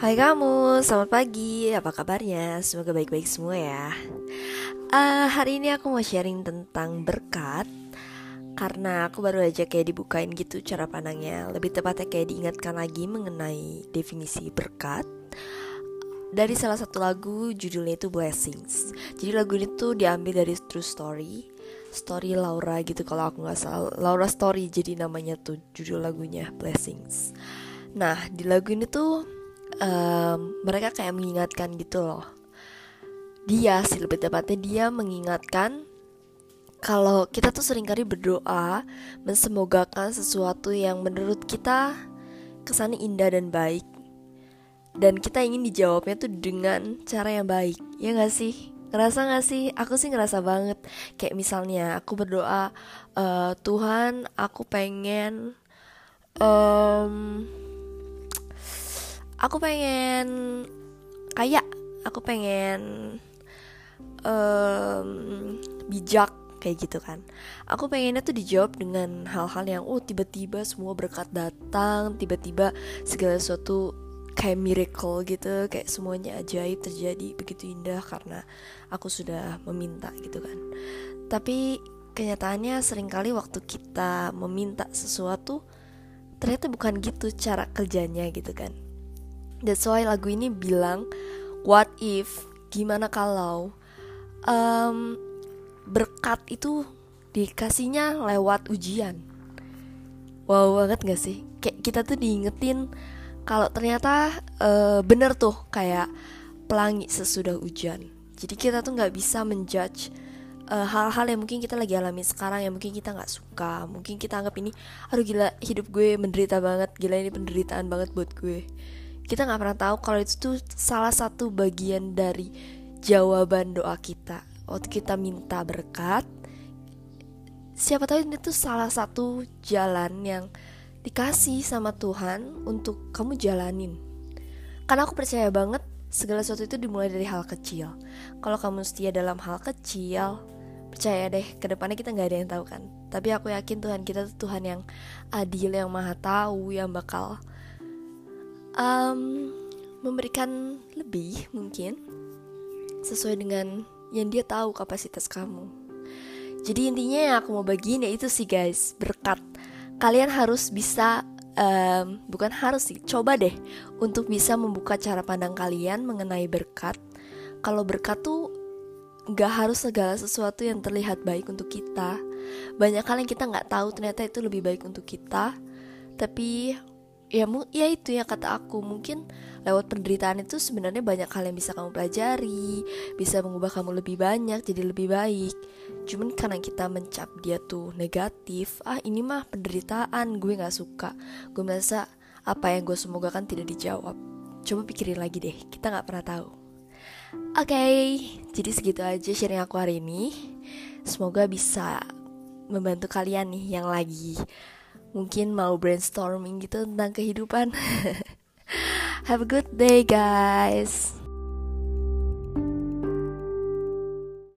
Hai kamu, selamat pagi. Apa kabarnya? Semoga baik-baik semua ya. Uh, hari ini aku mau sharing tentang berkat karena aku baru aja kayak dibukain gitu cara pandangnya. Lebih tepatnya kayak diingatkan lagi mengenai definisi berkat dari salah satu lagu judulnya itu Blessings. Jadi lagu ini tuh diambil dari True Story, Story Laura gitu kalau aku nggak salah. Laura Story jadi namanya tuh judul lagunya Blessings. Nah di lagu ini tuh um, mereka kayak mengingatkan gitu loh. Dia sih lebih tepatnya dia mengingatkan kalau kita tuh sering kali berdoa mensemogakan sesuatu yang menurut kita kesannya indah dan baik. Dan kita ingin dijawabnya tuh dengan cara yang baik ya gak sih? Ngerasa gak sih? Aku sih ngerasa banget. Kayak misalnya aku berdoa uh, Tuhan aku pengen um, aku pengen kayak aku pengen um, bijak kayak gitu kan. Aku pengennya tuh dijawab dengan hal-hal yang oh tiba-tiba semua berkat datang tiba-tiba segala sesuatu kayak miracle gitu kayak semuanya ajaib terjadi begitu indah karena aku sudah meminta gitu kan. Tapi kenyataannya sering kali waktu kita meminta sesuatu ternyata bukan gitu cara kerjanya gitu kan That's why lagu ini bilang What if Gimana kalau um, Berkat itu Dikasihnya lewat ujian? Wow banget gak sih? Kayak kita tuh diingetin Kalau ternyata uh, bener tuh Kayak pelangi sesudah hujan Jadi kita tuh gak bisa menjudge eh, hal-hal yang mungkin kita lagi alami sekarang yang mungkin kita nggak suka mungkin kita anggap ini aduh gila hidup gue menderita banget gila ini penderitaan banget buat gue kita nggak pernah tahu kalau itu tuh salah satu bagian dari jawaban doa kita. Waktu kita minta berkat siapa tahu ini tuh salah satu jalan yang dikasih sama Tuhan untuk kamu jalanin. Karena aku percaya banget segala sesuatu itu dimulai dari hal kecil. Kalau kamu setia dalam hal kecil percaya deh ke depannya kita nggak ada yang tahu kan. Tapi aku yakin Tuhan kita tuh Tuhan yang adil yang maha tahu yang bakal um, memberikan lebih mungkin sesuai dengan yang dia tahu kapasitas kamu. Jadi intinya yang aku mau bagiin ya itu sih guys berkat. Kalian harus bisa um, bukan harus sih coba deh untuk bisa membuka cara pandang kalian mengenai berkat. Kalau berkat tuh gak harus segala sesuatu yang terlihat baik untuk kita. Banyak hal yang kita nggak tahu ternyata itu lebih baik untuk kita. Tapi ya ya itu ya kata aku. Mungkin lewat penderitaan itu sebenarnya banyak hal yang bisa kamu pelajari bisa mengubah kamu lebih banyak jadi lebih baik. Cuman karena kita mencap dia tuh negatif ah ini mah penderitaan gue nggak suka. Gue merasa apa yang gue semoga kan tidak dijawab. Coba pikirin lagi deh kita nggak pernah tahu. Oke okay, jadi segitu aja sharing aku hari ini. Semoga bisa membantu kalian nih yang lagi mungkin mau brainstorming gitu tentang kehidupan. Have a good day, guys.